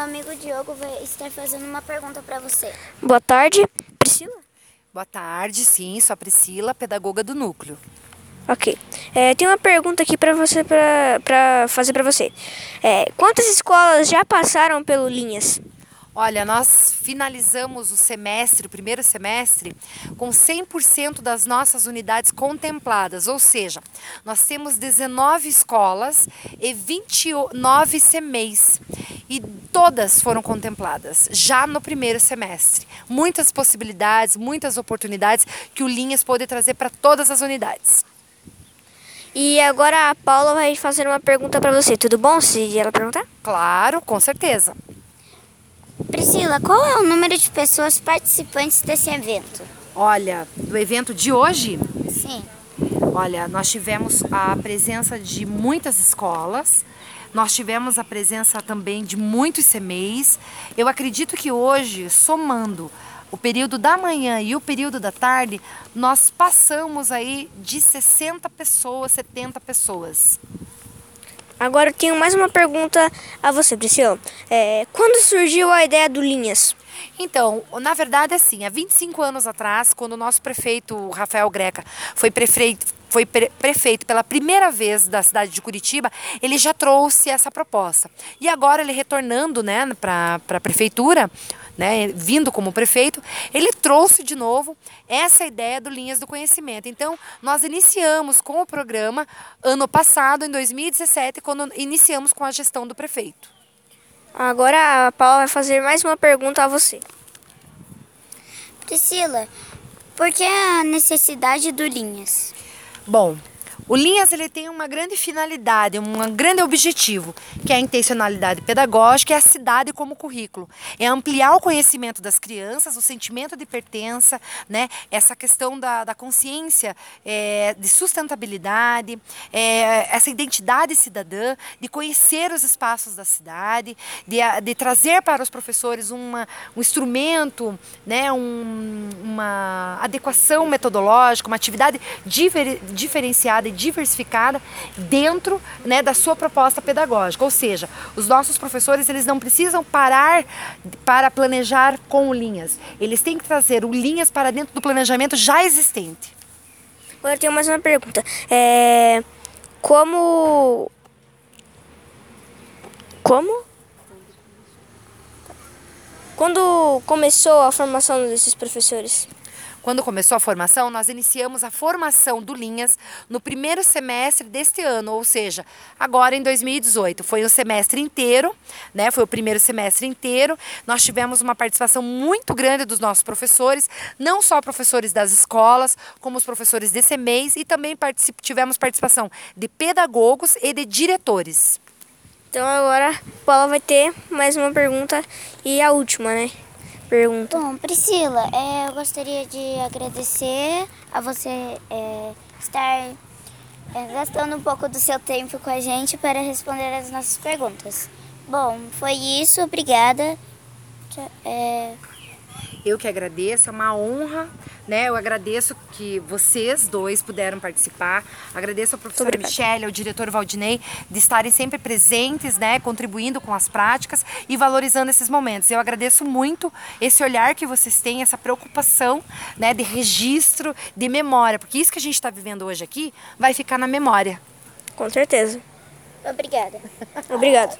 amigo Diogo vai estar fazendo uma pergunta para você. Boa tarde, Priscila. Boa tarde, sim, sou a Priscila, pedagoga do núcleo. Ok. É, tem uma pergunta aqui para você para fazer para você. É, quantas escolas já passaram pelo Linhas? Olha, nós finalizamos o semestre, o primeiro semestre, com 100% das nossas unidades contempladas, ou seja, nós temos 19 escolas e 29 CMEs, e todas foram contempladas já no primeiro semestre. Muitas possibilidades, muitas oportunidades que o Linhas pode trazer para todas as unidades. E agora a Paula vai fazer uma pergunta para você. Tudo bom se ela perguntar? Claro, com certeza. Priscila, qual é o número de pessoas participantes desse evento? Olha, do evento de hoje? Sim. Olha, nós tivemos a presença de muitas escolas, nós tivemos a presença também de muitos CMEs. Eu acredito que hoje, somando o período da manhã e o período da tarde, nós passamos aí de 60 pessoas, 70 pessoas. Agora eu tenho mais uma pergunta a você, Priscila. É, quando surgiu a ideia do Linhas? Então, na verdade, assim, há 25 anos atrás, quando o nosso prefeito Rafael Greca foi prefeito, foi prefeito pela primeira vez da cidade de Curitiba, ele já trouxe essa proposta. E agora ele retornando né, para a prefeitura, né, vindo como prefeito, ele trouxe de novo essa ideia do Linhas do Conhecimento. Então, nós iniciamos com o programa ano passado, em 2017, quando iniciamos com a gestão do prefeito. Agora a Paula vai fazer mais uma pergunta a você. Priscila, por que a necessidade do Linhas? Bom, o Linhas ele tem uma grande finalidade, um grande objetivo, que é a intencionalidade pedagógica e a cidade como currículo. É ampliar o conhecimento das crianças, o sentimento de pertença, né? essa questão da, da consciência é, de sustentabilidade, é, essa identidade cidadã, de conhecer os espaços da cidade, de, de trazer para os professores uma, um instrumento, né? Um, uma adequação metodológica, uma atividade diferenciada e diversificada dentro né, da sua proposta pedagógica. Ou seja, os nossos professores eles não precisam parar para planejar com linhas. Eles têm que trazer o linhas para dentro do planejamento já existente. Agora eu tenho mais uma pergunta. É, como como quando começou a formação desses professores? Quando começou a formação, nós iniciamos a formação do Linhas no primeiro semestre deste ano, ou seja, agora em 2018. Foi o semestre inteiro, né? Foi o primeiro semestre inteiro. Nós tivemos uma participação muito grande dos nossos professores, não só professores das escolas, como os professores desse mês e também particip tivemos participação de pedagogos e de diretores. Então agora a Paula vai ter mais uma pergunta e a última, né? Pergunta. Bom, Priscila, é, eu gostaria de agradecer a você é, estar gastando um pouco do seu tempo com a gente para responder as nossas perguntas. Bom, foi isso, obrigada. É, eu que agradeço, é uma honra, né? Eu agradeço que vocês dois puderam participar. Agradeço ao professor Michele, ao diretor Valdinei, de estarem sempre presentes, né? Contribuindo com as práticas e valorizando esses momentos. Eu agradeço muito esse olhar que vocês têm, essa preocupação, né? De registro, de memória, porque isso que a gente está vivendo hoje aqui vai ficar na memória. Com certeza. Obrigada. Obrigado.